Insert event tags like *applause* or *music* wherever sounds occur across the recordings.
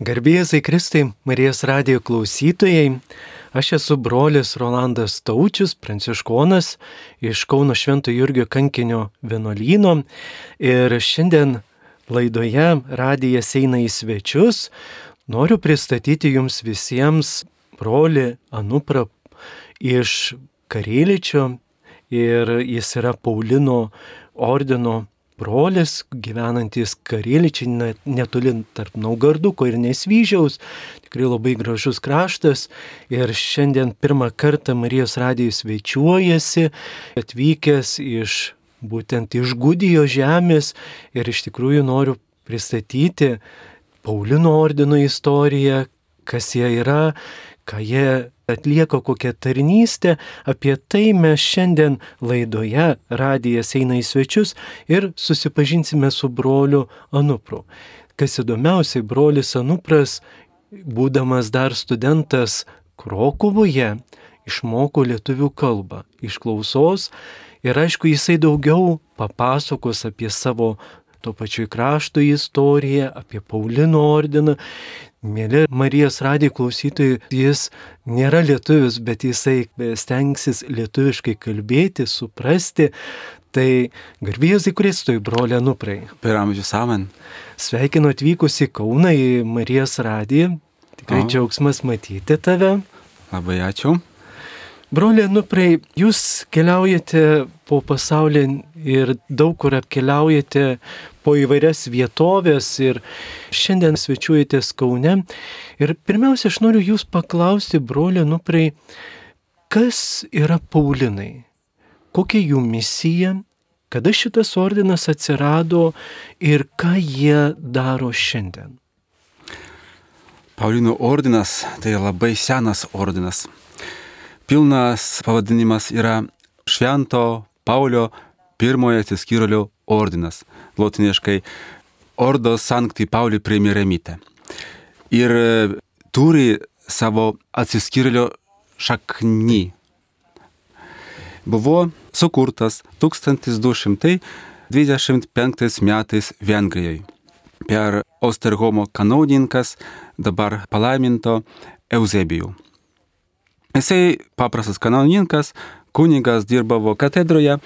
Garbėjai Kristai, Marijos radijo klausytojai, aš esu brolis Rolandas Taučius, pranciškonas iš Kauno Švento Jurgio kankinio vienuolyno. Ir šiandien laidoje radijas eina į svečius. Noriu pristatyti jums visiems brolį Anuprą iš Karėličio ir jis yra Paulino ordino brolis, gyvenantis Karėličiai netoli tarp Naugarduko ir Nesvyžiaus. Tikrai labai gražus kraštas. Ir šiandien pirmą kartą Marijos radijus svečiuojasi, atvykęs iš būtent iš Gudijo žemės. Ir iš tikrųjų noriu pristatyti Paulino ordino istoriją, kas jie yra, ką jie atlieka kokią tarnystę, apie tai mes šiandien laidoje radijas eina į svečius ir susipažinsime su broliu Anupru. Kas įdomiausiai, brolis Anupras, būdamas dar studentas Krokuvoje, išmoko lietuvių kalbą iš klausos ir aišku, jisai daugiau papasakos apie savo to pačiu krašto istoriją, apie Paulino ordiną. Mėly Marijos radijo klausytojai, jis nėra lietuvis, bet jisai stengsis lietuviškai kalbėti, suprasti. Tai garbėjai Kristui, brolė Nuprai. Per amžius amen. Sveikinu atvykusi Kauna į Marijos radiją. Tikrai o. džiaugsmas matyti tave. Labai ačiū. Brolė Nuprai, jūs keliaujate po pasaulį ir daug kur apkeliaujate po įvairias vietovės ir šiandien svečiuojatės Kaune. Ir pirmiausia, aš noriu jūs paklausti, brolė Nuprai, kas yra Paulinai? Kokia jų misija? Kada šitas ordinas atsirado ir ką jie daro šiandien? Paulinų ordinas tai labai senas ordinas pilnas pavadinimas yra Švento Paulio pirmojo atsiskyrėlio ordinas, lotiniškai Ordo Sancti Pauli Premieremite. Ir e, turi savo atsiskyrėlio šaknį. Buvo sukurtas 1225 metais Vengrijoje per Osterhomo kanaudininkas, dabar palaiminto Eusebijų. Jisai paprastas kanauninkas, kunigas dirbavo katedroje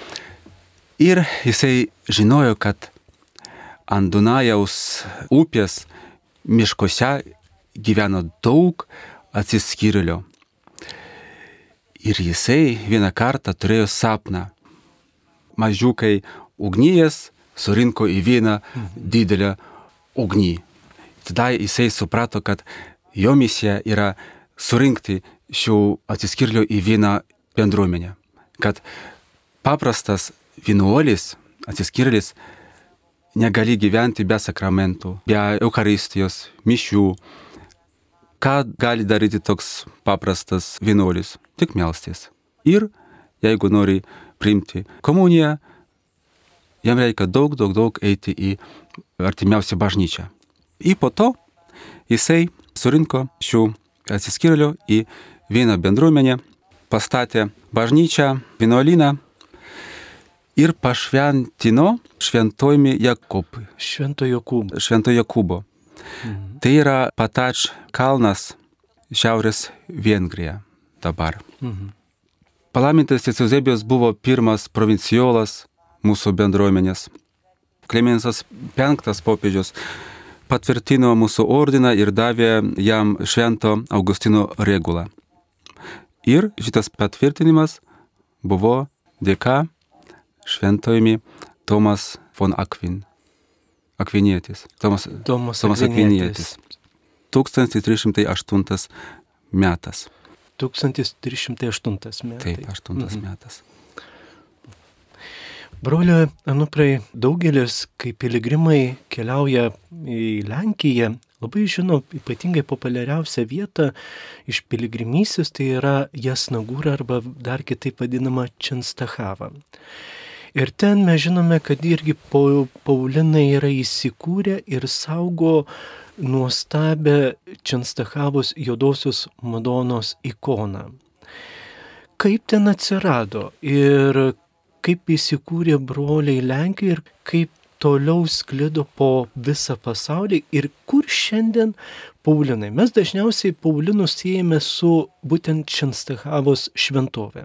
ir jisai žinojo, kad ant Dunajaus upės miškuose gyveno daug atsiskyrėlio. Ir jisai vieną kartą turėjo sapną. Mažiukai ugnyjas surinko į vieną didelę ugnį. Tada jisai suprato, kad jo misija yra surinkti šių atsiskirlių į vieną bendruomenę. Kad paprastas vienuolis, atsiskirėlis, negali gyventi be sakramentų, be Eucharistijos, mišių. Ką gali daryti toks paprastas vienuolis? Tik melstis. Ir jeigu nori priimti komuniją, jam reikia daug, daug, daug eiti į artimiausią bažnyčią. Ir po to jisai surinko šių atsiskyrėlių į vieną bendruomenę, pastatė bažnyčią, vienuolyną ir pašventino šventojimi Jakubui. Švento Jokūbo. Švento Jokūbo. Mhm. Tai yra Patač kalnas Šiaurės Vengrija dabar. Mhm. Palaimintas Eusebijos buvo pirmas provinciolas mūsų bendruomenės. Klemensas V popiežius patvirtino mūsų ordiną ir davė jam švento Augustino regulą. Ir šitas patvirtinimas buvo dėka šventojimi Tomas von Akvin. Akvinietis. Tomas, Tomas, Tomas Akvinietis. 1308 metas. 1308 metas. Taip, 8 mhm. metas. Brolio Anuprai, daugelis, kai piligrimai keliauja į Lenkiją, labai žino ypatingai populiariausią vietą iš piligrimysės, tai yra Jasnagūra arba dar kitaip vadinama Čenstachava. Ir ten mes žinome, kad irgi Paulinai yra įsikūrę ir saugo nuostabę Čenstachavos juodosios Madonos ikoną. Kaip ten atsirado ir kaip įsikūrė broliai Lenkijoje ir kaip toliau sklido po visą pasaulį ir kur šiandien Paulinai. Mes dažniausiai Paulinus siejame su būtent Čenstahavos šventovė.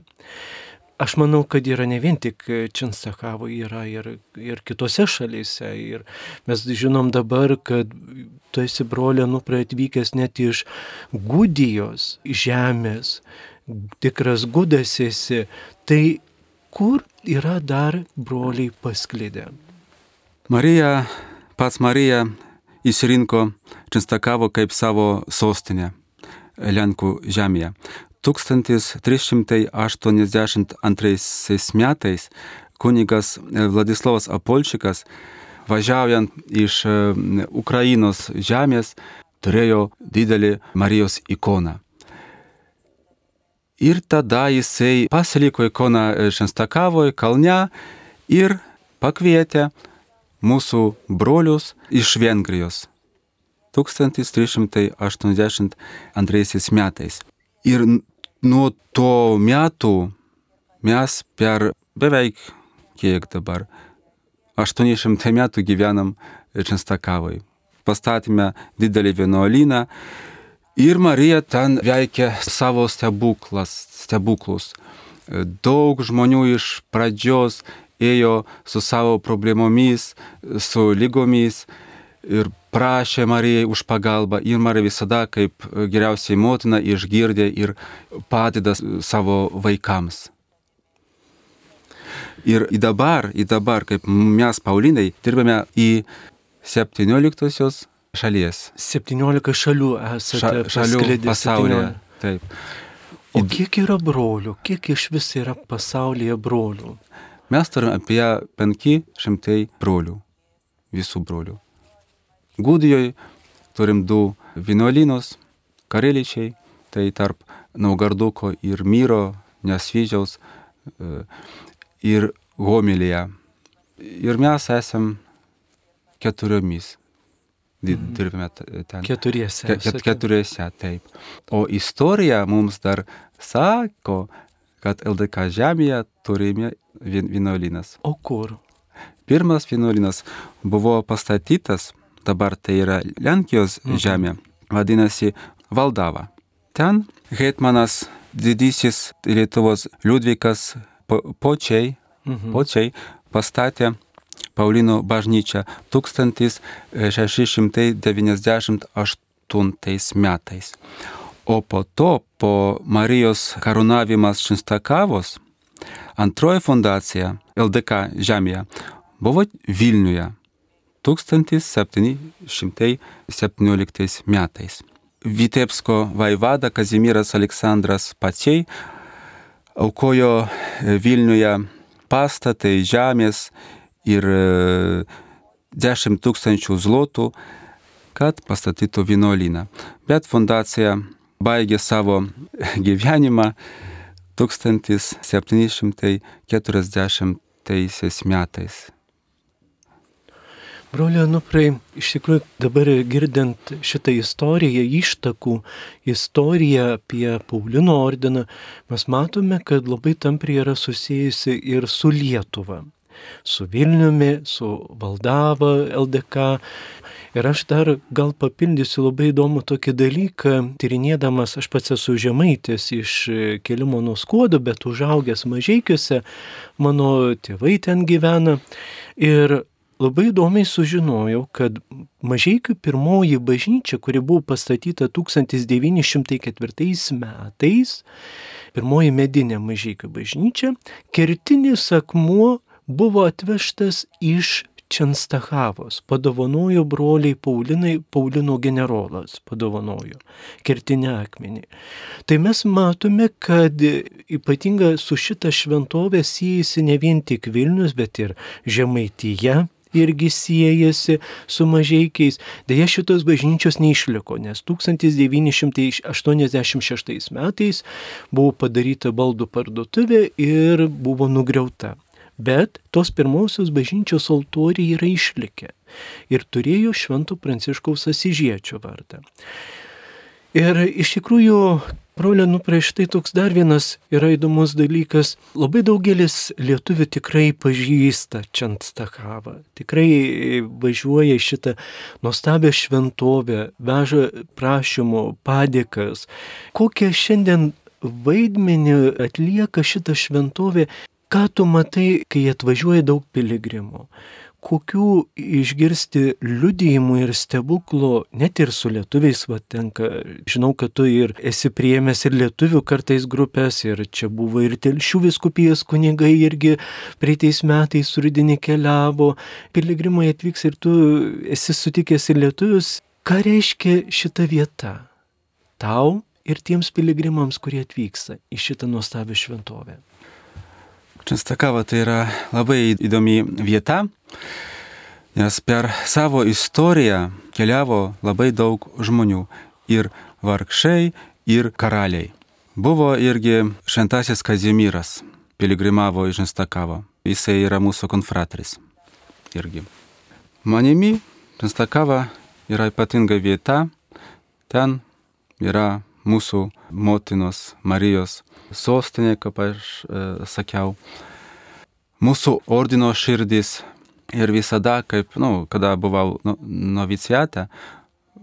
Aš manau, kad yra ne vien tik Čenstachavo, yra ir, ir kitose šalyse. Ir mes žinom dabar, kad tu esi brolė nuprai atvykęs net iš Gudijos žemės, tikras gudas esi. Tai kur yra dar broliai pasklidę? Marija, pats Marija išrinko Čenstakavo kaip savo sostinę Lenkų žemėje. 1382 metais kunigas Vladislavas Apolčikas, važiaujant iš Ukrainos žemės, turėjo didelį Marijos ikoną. Ir tada jisai pasiliko ikoną Šenstakavoje, kalne ir pakvietė mūsų brolius iš Vengrijos 1382 metais. Ir nuo to metų mes per beveik kiek dabar 800 metų gyvenam Čenstakavai. Pastatėme didelį vienuolyną ir Marija ten veikia savo stebuklas, stebuklus. Daug žmonių iš pradžios ėjo su savo problemomis, su lygomis ir prašė Marijai už pagalbą ir Marija visada kaip geriausiai motina išgirdė ir padeda savo vaikams. Ir į dabar, į dabar, kaip mes Paulinai, dirbame į 17 šalies. 17 šalių esate Ša, šalių pasaulyje. 17. Taip. O kiek yra brolių, kiek iš vis yra pasaulyje brolių? Mes turime apie 500 brolių, visų brolių. Gudijoje turim du vienuolynus, kareličiai, tai tarp Naugarduko ir Myro, Nesvyžiaus ir Homilėje. Ir mes esam keturiomis. Dirbame ten. Keturiese. Ket, keturiese, taip. O istorija mums dar sako, kad LDK žemėje turime vienuolynas. O kur? Pirmas vienuolynas buvo pastatytas, dabar tai yra Lenkijos mhm. žemė, vadinasi Valdava. Ten Hetmanas didysis Lietuvos Liudvikas Počiai, mhm. Počiai pastatė Paulino bažnyčią 1698 metais. O po to, po Marijos karūnavimas Šinstakavos, antroji fundacija LDK žemėje buvo Vilniuje 1717 metais. Vitebsko vaivada Kazimieras Aleksandras Pačiai aukojo Vilniuje pastatai žemės ir 10 tūkstančių zlotų, kad pastatytų vienuolyną. Bet fundacija baigė savo *laughs* gyvenimą 1740 metais. Brolio Nuprai, iš tikrųjų dabar girdint šitą istoriją, ištakų istoriją apie Paulino ordiną, mes matome, kad labai tampriai yra susijusi ir su Lietuva su Vilniumi, su Valdava LDK. Ir aš dar gal papildysiu labai įdomų tokį dalyką, tyrinėdamas, aš pats esu žemaitis iš kelimo nuo skuodo, bet užaugęs mažiekiuose, mano tėvai ten gyvena. Ir labai įdomiai sužinojau, kad Mažiekių pirmoji bažnyčia, kuri buvo pastatyta 1904 metais, pirmoji medinė Mažiekių bažnyčia, kertinis akmuo buvo atvežtas iš Čenstahavos, padovanojo broliai Paulinai, Paulino generolas padovanojo kertinę akmenį. Tai mes matome, kad ypatinga su šita šventovė siejasi ne vien tik Vilnius, bet ir Žemaityje, irgi siejasi su mažiekiais. Deja, šitos bažnyčios neišliko, nes 1986 metais buvo padaryta baldų parduotuvė ir buvo nugriauta bet tos pirmosios bažnyčios altoriai yra išlikę ir turėjo Švento Pranciškaus Asižiečio vardą. Ir iš tikrųjų, brolė, nu prieš tai toks dar vienas yra įdomus dalykas. Labai daugelis lietuvių tikrai pažįsta Čantstakavą. Tikrai važiuoja į šitą nuostabią šventovę, veža prašymų, padėkas. Kokią šiandien vaidmenį atlieka šitą šventovę, ką tu matai, kai atvažiuoja daug piligrimų kokių išgirsti liudijimų ir stebuklų, net ir su lietuviais va tenka. Žinau, kad tu ir esi priemęs ir lietuvių kartais grupės, ir čia buvo ir telšių viskupijos kunigai irgi praeitais metais rudenį keliavo, piligrimai atvyks ir tu esi sutikęs ir lietuvius. Ką reiškia šita vieta? Tau ir tiems piligrimams, kurie atvyksta į šitą nuostabią šventovę. Čenstakava tai yra labai įdomi vieta, nes per savo istoriją keliavo labai daug žmonių ir vargšai, ir karaliai. Buvo irgi šventasis Kazimieras, piligrimavo į Čenstakavą. Jisai yra mūsų konfratris. Irgi. Manimi, Čenstakava yra ypatinga vieta. Ten yra mūsų motinos Marijos sostinė, kaip aš e, sakiau, mūsų ordino širdis ir visada, kaip, nu, kada buvau nu, novicijate,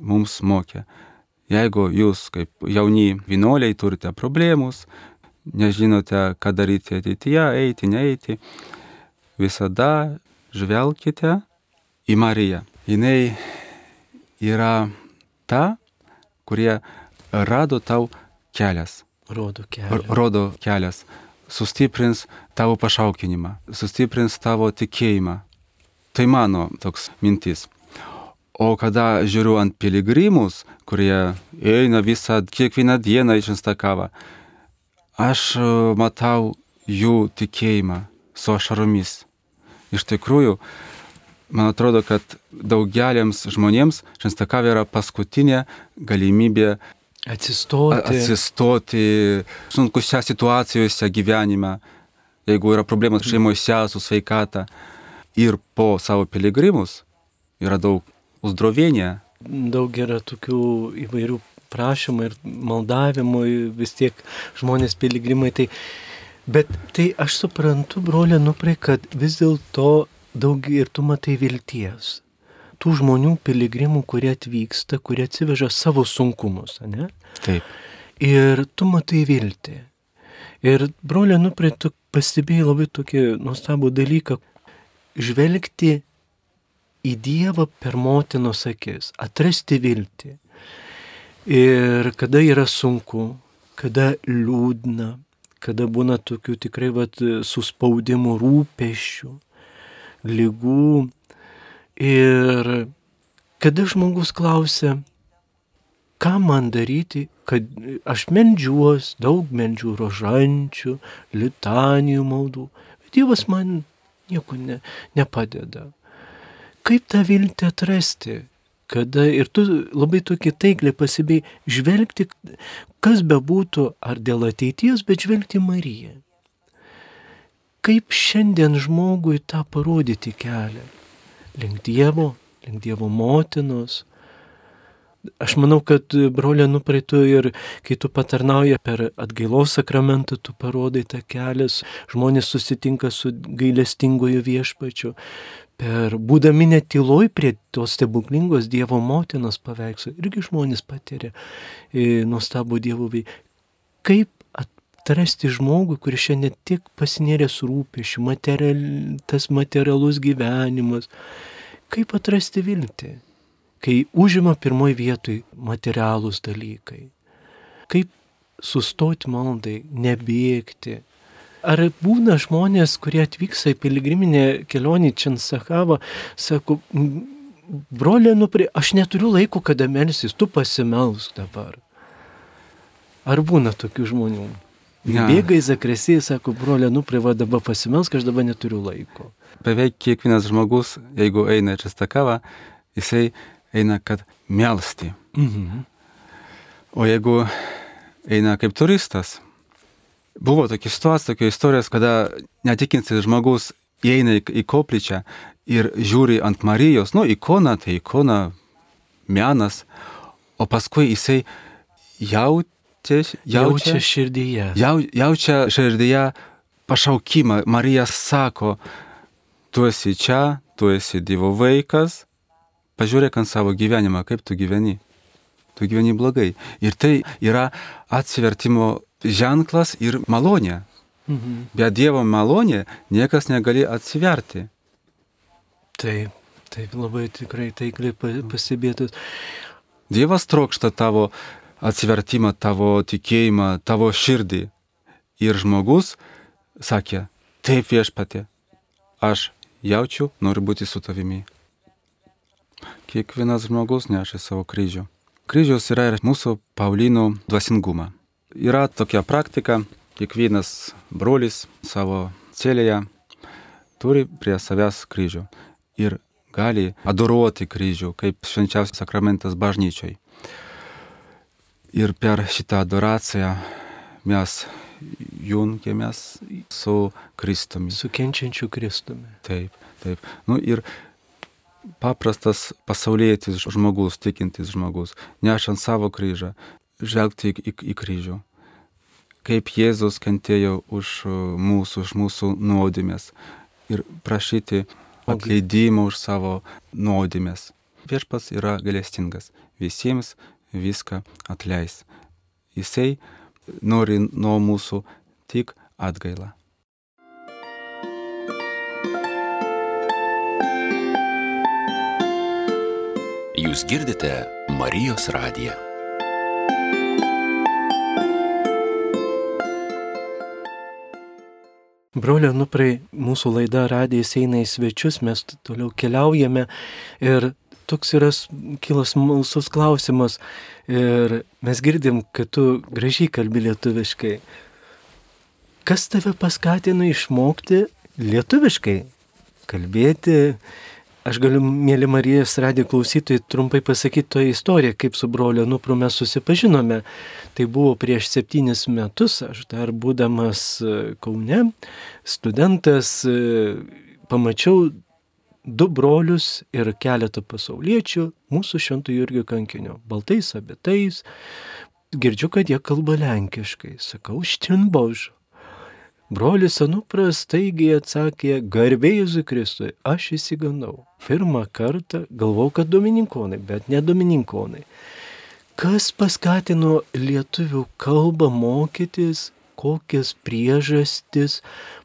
mums mokė, jeigu jūs kaip jauni vienuoliai turite problemus, nežinote, ką daryti ateityje, eiti, neeiti, visada žvelkite į Mariją. Jis yra ta, kurie rado tau kelias. Rodo kelias. Rodo kelias. Sustiprins tavo pašaukinimą, sustiprins tavo tikėjimą. Tai mano toks mintis. O kada žiūriu ant piligrimus, kurie eina visą, kiekvieną dieną iš Instakavą, aš e, matau jų tikėjimą su ašaromis. Iš tikrųjų, man atrodo, kad daugeliams žmonėms Šinstakavė yra paskutinė galimybė Atsistoti. Atsistoti sunkusiose situacijose gyvenime, jeigu yra problemas šeimose su sveikata. Ir po savo piligrimus yra daug uzdrovienė. Daug yra tokių įvairių prašymų ir maldavimų, vis tiek žmonės piligrimai. Tai, bet tai aš suprantu, brolė, nuprai, kad vis dėlto daug ir tu matai vilties tų žmonių piligrimų, kurie atvyksta, kurie atsiveža savo sunkumus, ne? Taip. Ir tu matai viltį. Ir brolė, nuprai, tu pastebėjai labai tokį nuostabų dalyką - žvelgti į Dievą per motinos akis, atrasti viltį. Ir kada yra sunku, kada liūdna, kada būna tokių tikrai vat, suspaudimų, rūpešių, lygų, Ir kada žmogus klausia, ką man daryti, kad aš melžiuos, daug melžiu rožančių, litanijų maldų, bet Dievas man nieko ne, nepadeda. Kaip tą viltį atrasti? Kada ir tu labai tokį taiklį pasibėjai žvelgti, kas bebūtų, ar dėl ateities, bet žvelgti Mariją. Kaip šiandien žmogui tą parodyti kelią? Link Dievo, link Dievo motinos. Aš manau, kad brolė nupraitų ir kai tu patarnauji per atgailos sakramentą, tu parodai tą kelią, žmonės susitinka su gailestingojo viešpačiu. Per būdami netiloj prie tos stebuklingos Dievo motinos paveikslo, irgi žmonės patiria e, nuostabų Dievo veiką. Kaip atrasti žmogų, kuris šiandien tik pasinėręs rūpešių, material, tas materialus gyvenimas. Kaip atrasti viltį, kai užima pirmoji vietoj materialūs dalykai. Kaip sustoti maldai, nebėgti. Ar būna žmonės, kurie atvyksta į piligriminę kelionį Sakavo, sako, brolė, nu, prie, aš neturiu laiko, kada melsis, tu pasimelsk dabar. Ar būna tokių žmonių? Ja. Bėga į zakresį, sako, brolė, nu prie va dabar pasimelsk, aš dabar neturiu laiko. Beveik kiekvienas žmogus, jeigu eina čia stakavą, jisai eina, kad melsti. Mhm. O jeigu eina kaip turistas, buvo tokia situacija, tokia istorijos, kada netikintis žmogus įeina į, į koplyčią ir žiūri ant Marijos, nu, ikona, tai ikona, menas, o paskui jisai jautė, Jaučia jaučia, širdyje. jau, jaučia širdyje pašaukimą. Marija sako, tu esi čia, tu esi Dievo vaikas, pažiūrėk ant savo gyvenimą, kaip tu gyveni. Tu gyveni blogai. Ir tai yra atsivertimo ženklas ir malonė. Mhm. Be Dievo malonė niekas negali atsiverti. Taip, taip labai tikrai taikliai pa- pastebėtas. Dievas trokšta tavo atsivertimą, tavo tikėjimą, tavo širdį. Ir žmogus sakė, taip viešpatė, aš jaučiu, noriu būti su tavimi. Kiekvienas žmogus neša savo kryžių. Kryžius yra ir mūsų Paulino dvasingumą. Yra tokia praktika, kiekvienas brolis savo celėje turi prie savęs kryžių ir gali adoruoti kryžių kaip švenčiausias sakramentas bažnyčiai. Ir per šitą adoraciją mes jungiamės su Kristumi. Su kenčiančiu Kristumi. Taip, taip. Nu, ir paprastas pasaulietis žmogus, tikintis žmogus, nešant savo kryžą, žvelgti į, į, į kryžių. Kaip Jėzus kentėjo už mūsų, už mūsų nuodėmės ir prašyti atleidimo už savo nuodėmės. Viešpas yra galestingas, visiems viską atleis. Jisai nori nuo mūsų tik atgailą. Jūs girdite Marijos radiją. Brolio Nuprai, mūsų laida radijas eina į svečius, mes toliau keliaujame ir toks yra kilas malsus klausimas ir mes girdim, kad tu gražiai kalbi lietuviškai. Kas tave paskatino išmokti lietuviškai kalbėti? Aš galiu, mėly Marijos radijo klausytojai, trumpai pasakyti tą istoriją, kaip su broliu Nupru mes susipažinome. Tai buvo prieš septynis metus, aš dar būdamas e, Kaune, studentas, e, pamačiau du brolius ir keletą pasauliečių mūsų Švento Jurgio kankinio, baltais abitais. Girdžiu, kad jie kalba lenkiškai. Sakau, štinbož. Brolis Anupras taigiai atsakė, garbė Jėzui Kristui, aš įsiganau. Pirmą kartą galvau, kad domininkonai, bet ne domininkonai. Kas paskatino lietuvių kalbą mokytis, kokias priežastis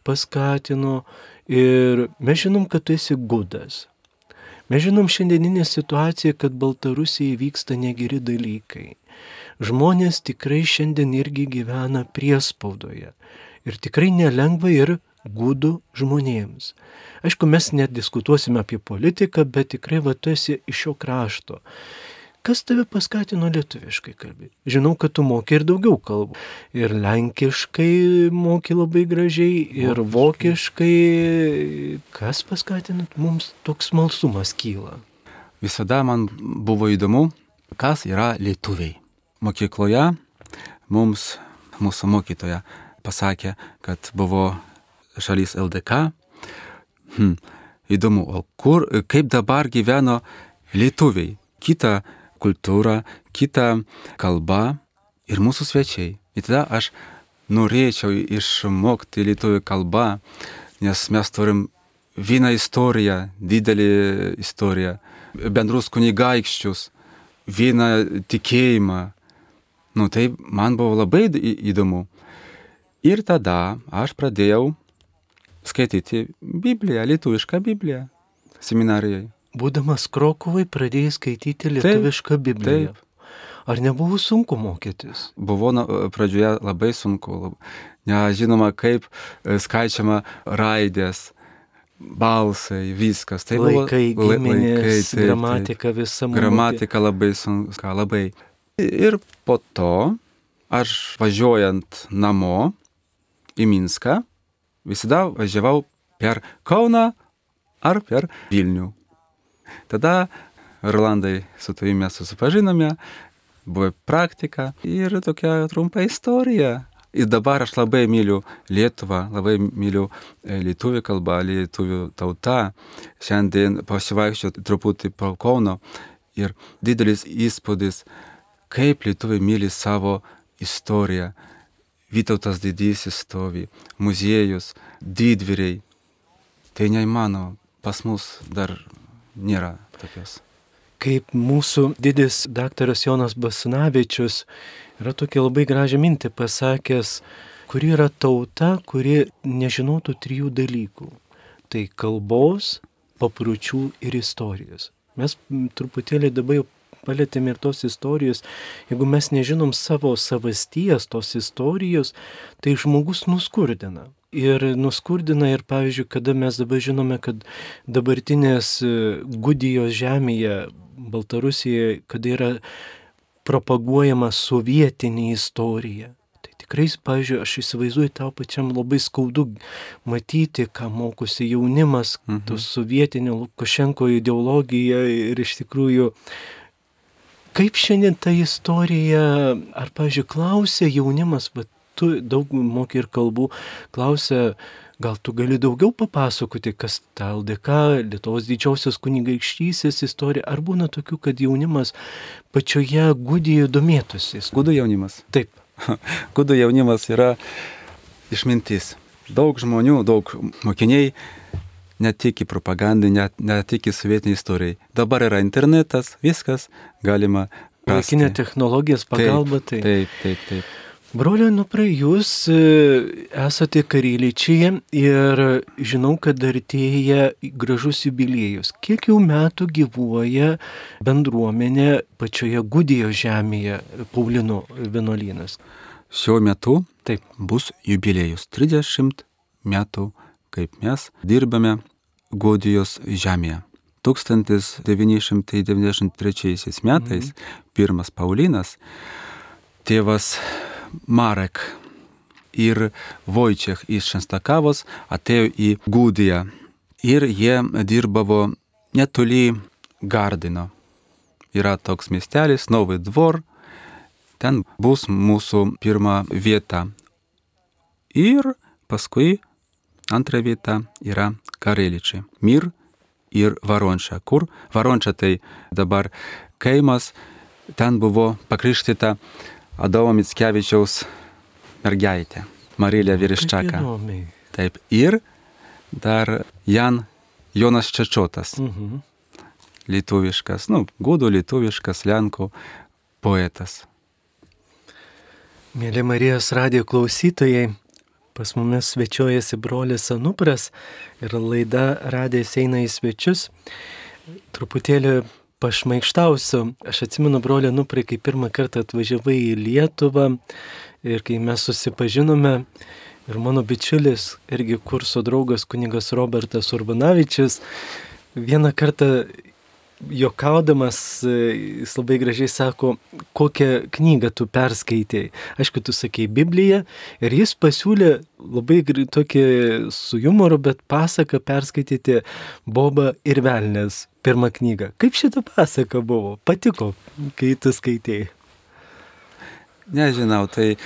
paskatino ir mes žinom, kad tu esi gudas. Mes žinom šiandieninę situaciją, kad Baltarusijai vyksta negeri dalykai. Žmonės tikrai šiandien irgi gyvena priespaudoje. Ir tikrai nelengva ir gudų žmonėms. Aišku, mes nediskutuosime apie politiką, bet tikrai va tu esi iš šio krašto. Kas tave paskatino lietuviškai kalbėti? Žinau, kad tu moki ir daugiau kalbų. Ir lenkiškai moki labai gražiai, ir vokiškai. Kas paskatino mums toks malsumas kyla? Visada man buvo įdomu, kas yra lietuviai. Mokykloje mums mūsų mokytoja pasakė, kad buvo šalis LDK. Hm, įdomu, o kur, kaip dabar gyveno lietuviai? Kita kultūra, kita kalba ir mūsų svečiai. Ir tada aš norėčiau išmokti lietuvių kalbą, nes mes turim vieną istoriją, didelį istoriją, bendrus kunigaikščius, vieną tikėjimą. Nu tai man buvo labai įdomu. Ir tada aš pradėjau skaityti Bibliją, lietuvišką Bibliją seminarijai. Būdamas Krokovai pradėjai skaityti lietuvišką Bibliją. Ar nebuvo sunku mokytis? Buvo na, pradžioje labai sunku, lab- nežinoma, kaip e, skaičiama raidės, balsai, viskas. Tai buvo Laikai, lai- giminės, laikai, taip, taip. gramatika visa. mokė. Gramatika labai sunku, labai. Ir po to, aš važiuojant namo į Minską, visada važiavau per Kauną ar per Vilnių. Tada Rolandai su tavimi susipažinome, buvo praktika ir tokia trumpa istorija. Ir dabar aš labai myliu Lietuvą, labai myliu e, lietuvių kalbą, lietuvių tautą. Šiandien pasivaikščiau truputį po Kauno ir didelis įspūdis kaip lietuviai myli savo istoriją. Vytautas didysis stovi, muziejus, didvyriai. Tai neįmanoma, pas mus dar nėra tokios. Kaip mūsų didis daktaras Jonas Basanavičius yra tokia labai gražią mintį pasakęs, kuri yra tauta, kuri nežinotų trijų dalykų. Tai kalbos, papročių ir istorijos. Mes truputėlį dabar jau palėtėm ir tos istorijos. Jeigu mes nežinom savo savasties, tos istorijos, tai žmogus nuskurdina. Ir nuskurdina ir, pavyzdžiui, kada mes dabar žinome, kad dabartinės e, Gudijos žemėje, Baltarusijoje, kada yra propaguojama sovietinė istorija. Tai tikrai, pavyzdžiui, aš įsivaizduoju tau pačiam labai skaudu matyti, ką mokosi jaunimas, mhm. tos sovietinio Lukašenko ideologija ir iš tikrųjų Kaip šiandien ta istorija, ar, pažiūrėjau, klausia jaunimas, bet tu daug moki ir kalbų, klausia, gal tu gali daugiau papasakoti, kas ta LDK, Lietuvos didžiausios kunigaikštysės istorija, ar būna tokių, kad jaunimas pačioje gudijoje domėtųsi? Gudų jaunimas. Taip. *laughs* Gudų jaunimas yra išmintis. Daug žmonių, daug mokiniai ne tik į propagandą, ne, ne tik į sovietinį istoriją. Dabar yra internetas, viskas galima. Laikinė technologijos pagalba. Taip, tai. taip, taip. taip. Brolio Nupra, jūs e, esate karylyčiai ir žinau, kad artėja gražus jubiliejus. Kiek jau metų gyvuoja bendruomenė pačioje Gudijo žemėje, Paulino vienuolynas? Šiuo metu taip bus jubiliejus 30 metų, kaip mes dirbame Godijos žemėje. 1993 metais mhm. pirmas Paulinas, tėvas Marek ir Vojčiech iš Šenstakavos atėjo į Gudiją ir jie dirbavo netoli Gardino. Yra toks miestelis, Novai Dvor, ten bus mūsų pirma vieta. Ir paskui antra vieta yra Kareličiai. Mir ir Varončia. Kur? Varončia tai dabar kaimas, ten buvo pakrikštyta Adomo Mitskevičiaus mergaitė, Marilė Vyriščaka. Taip, ir dar Jan Jonas Čečiotas. Mhm. Lietuviškas, nu, gudų lietuviškas Lenkų poetas. Mėly Marijos radio klausytojai, Pas mumis svečiuojasi brolis Anupras ir laida Radės eina į svečius. Truputėlį pašmaikštausiu. Aš atsimenu brolį Anuprai, kai pirmą kartą atvažiavai į Lietuvą ir kai mes susipažinome. Ir mano bičiulis, irgi kurso draugas kunigas Robertas Urbanavičius, vieną kartą jokaudamas, e, jis labai gražiai sako, kokią knygą tu perskaitėjai. Aišku, tu sakei Bibliją ir jis pasiūlė labai tokį su humoru, bet pasaką perskaityti Boba ir Velnės pirmą knygą. Kaip šitą pasaką buvo? Patiko, kai tu skaitėjai? Nežinau, tai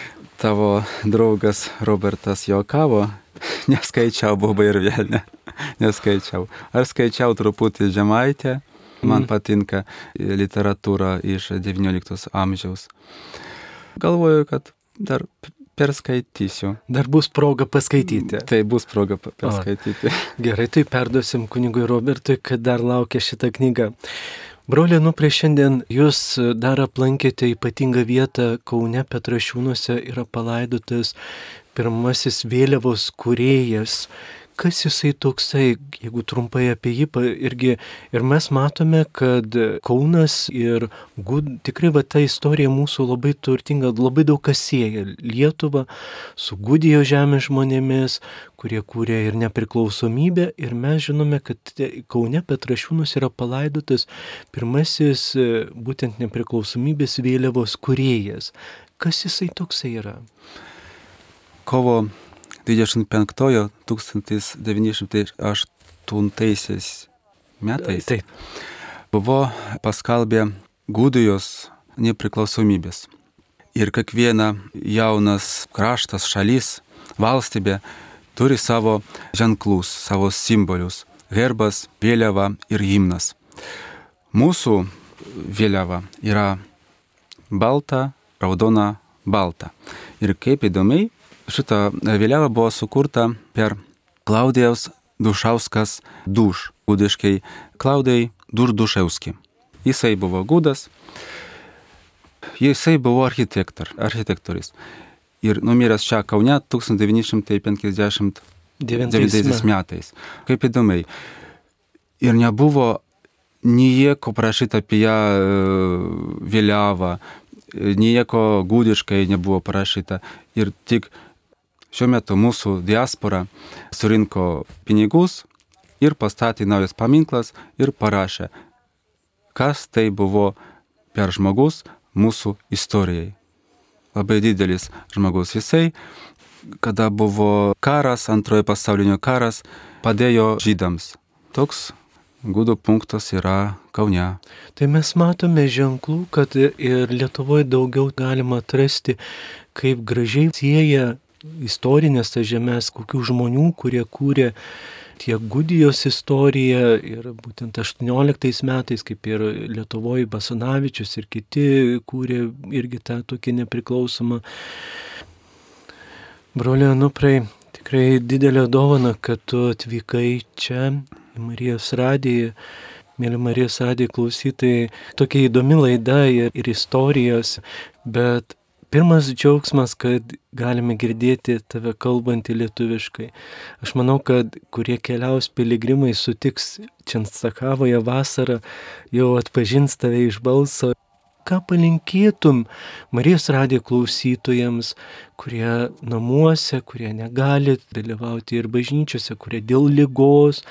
tavo draugas Robertas jokavo, neskaičiau Bobą ir Velnę, neskaičiau. Ar skaičiau truputį Žemaitę? Man mm. patinka literatūra iš XIX amžiaus. Galvoju, kad dar perskaitysiu. Dar bus proga paskaityti. Tai bus proga perskaityti. O, *laughs* gerai, tai perduosim kunigui Robertui, kad dar laukia šitą knygą. Brolė, nu prieš šiandien jūs dar aplankėte ypatingą vietą Kaune Petrašiūnuose yra palaidotas pirmasis vėliavos kuriejas kas jisai toksai, jeigu trumpai apie jį irgi. Ir mes matome, kad Kaunas ir Gud, tikrai va ta istorija mūsų labai turtinga, labai daug kas sieja Lietuvą su Gudijo žemės žmonėmis, kurie kūrė ir nepriklausomybę. Ir mes žinome, kad Kaune Petrašiūnus yra palaidotas pirmasis būtent nepriklausomybės vėliavos kuriejas. Kas jisai toksai yra? Kovo 25 1908 metais Taip. buvo paskalbė Gudijos nepriklausomybės. Ir kiekviena jaunas kraštas, šalis, valstybė turi savo ženklus, savo simbolius - herbas, vėliava ir himnas. Mūsų vėliava yra balta, raudona, balta. Ir kaip įdomiai, šita vėliava buvo sukurta per Klaudijaus Dušauskas Duš, gudiškai Klaudijai Durduševski. Jisai buvo gudas, jisai buvo architektor, architektoris. Ir numiręs čia Kaune 1959 metais. Kaip įdomiai. Ir nebuvo nieko parašyta apie ją vėliavą, nieko gudiškai nebuvo parašyta. Ir tik šiuo metu mūsų diaspora surinko pinigus ir pastatė naujas paminklas ir parašė, kas tai buvo per žmogus mūsų istorijai. Labai didelis žmogus jisai, kada buvo karas, antrojo pasaulinio karas, padėjo žydams. Toks gudų punktas yra Kaune. Tai mes matome ženklų, kad ir Lietuvoje daugiau galima atrasti, kaip gražiai sieja istorinės tas žemės, kokių žmonių, kurie kūrė tiek Gudijos istorija ir būtent 18 metais, kaip ir Lietuvoje Basanavičius ir kiti kūrė irgi tą tokį nepriklausomą. Brolio Nuprai, tikrai didelė dovana, kad tu atvykai čia į Marijos radiją. Mėly Marijos radijo klausytojai, tokia įdomi laida ir, ir istorijos, bet pirmas džiaugsmas, kad galime girdėti tave kalbantį lietuviškai. Aš manau, kad kurie keliaus piligrimai sutiks Čenstakavoje vasarą, jau atpažins tave iš balso. Ką palinkėtum Marijos radijo klausytojams, kurie namuose, kurie negali dalyvauti ir bažnyčiose, kurie dėl lygos,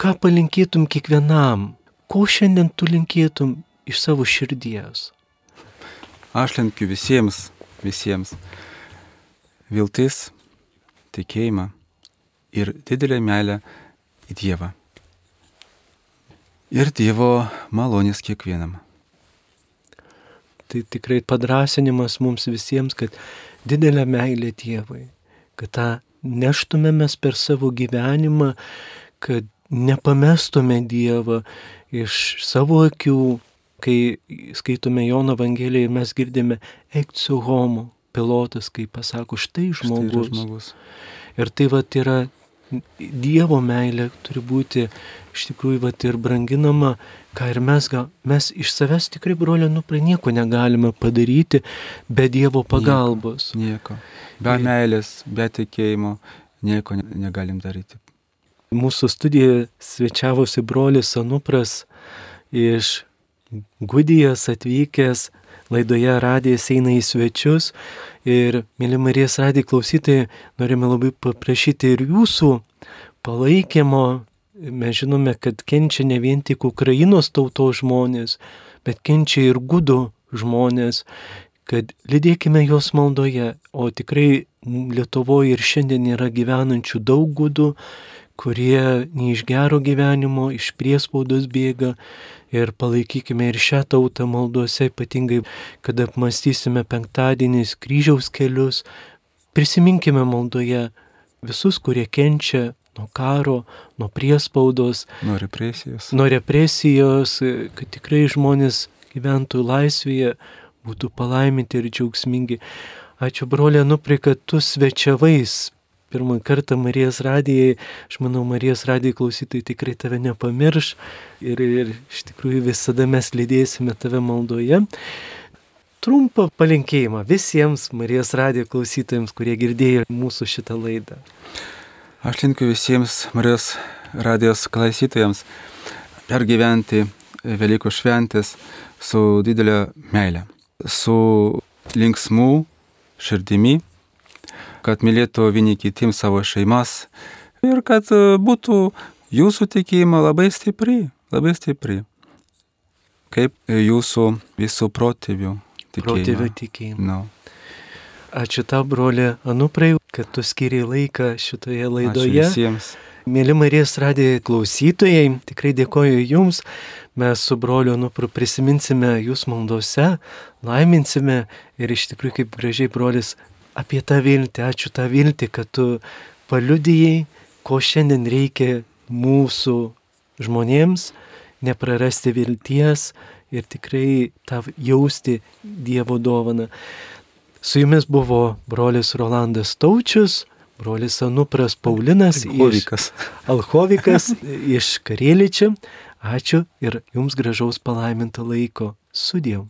ką palinkėtum kiekvienam, ko šiandien tu linkėtum iš savo širdies? Aš linkiu visiems, visiems viltis, tikėjimą ir didelę meilę į Dievą. Ir Dievo malonės kiekvienam. Tai tikrai padrasinimas mums visiems, kad didelė meilė Dievui, kad tą neštumėmės per savo gyvenimą, kad nepamestume Dievą iš savo akių, kai skaitome Jono Evangeliją ir mes girdime eikciu homo, pilotas, kai pasako, štai žmogus. Štai žmogus. Ir tai va yra Dievo meilė turi būti iš tikrųjų va ir branginama, ką ir mes, gal, mes iš savęs tikrai, brolio, nu prie nieko negalime padaryti be Dievo pagalbos. Nieko. nieko. Be meilės, be tikėjimo nieko negalim daryti. Mūsų studijoje svečiavosi brolis Anupras iš Gudijos atvykęs, laidoje radijas eina į svečius ir, mėly Marijas radijo klausytojai, norime labai paprašyti ir jūsų palaikymo. Mes žinome, kad kenčia ne vien tik Ukrainos tautos žmonės, bet kenčia ir gudų žmonės, kad lydėkime juos maldoje, o tikrai Lietuvoje ir šiandien yra gyvenančių daug gudų, kurie ne iš gero gyvenimo, iš priespaudos bėga ir palaikykime ir šią tautą maldose, ypatingai, kad apmastysime penktadieniais kryžiaus kelius, prisiminkime maldoje visus, kurie kenčia nuo karo, nuo priespaudos, nuo represijos. Nuo represijos, kad tikrai žmonės gyventų laisvėje, būtų palaiminti ir džiaugsmingi. Ačiū brolė Nupri, kad tu svečiavais pirmą kartą Marijos radijai, aš manau, Marijos radijai klausytojai tikrai tave nepamirš ir, ir iš tikrųjų visada mes lydėsime tave maldoje. Trumpą palinkėjimą visiems Marijos radijo klausytojams, kurie girdėjo mūsų šitą laidą. Aš linkiu visiems Marijos radijos klausytojams pergyventi Velykų šventės su didelė meilė, su linksmų širdimi kad mylėtų vieni kitiems savo šeimas ir kad e, būtų jūsų tikėjimo labai stipri, labai stipri. Kaip jūsų visų protėvių tikėjimo. Protėvių tikėjimo. No. Ačiū tau, broli Anuprai, kad tu skiriai laiką šitoje laidoje. Ačiū visiems. Mėly Marijos radijo klausytojai, tikrai dėkoju Jums. Mes su broliu Anupru prisiminsime Jūs maldose, laiminsime ir iš tikrųjų kaip gražiai brolis apie tą viltį, ačiū tą viltį, kad tu paliudijai, ko šiandien reikia mūsų žmonėms, neprarasti vilties ir tikrai tą jausti Dievo dovaną. Su jumis buvo brolis Rolandas Taučius, brolis Anupras Paulinas Alchovikas. iš Alchovikas iš Karėličio. Ačiū ir jums gražaus palaiminto laiko. Sudėjau.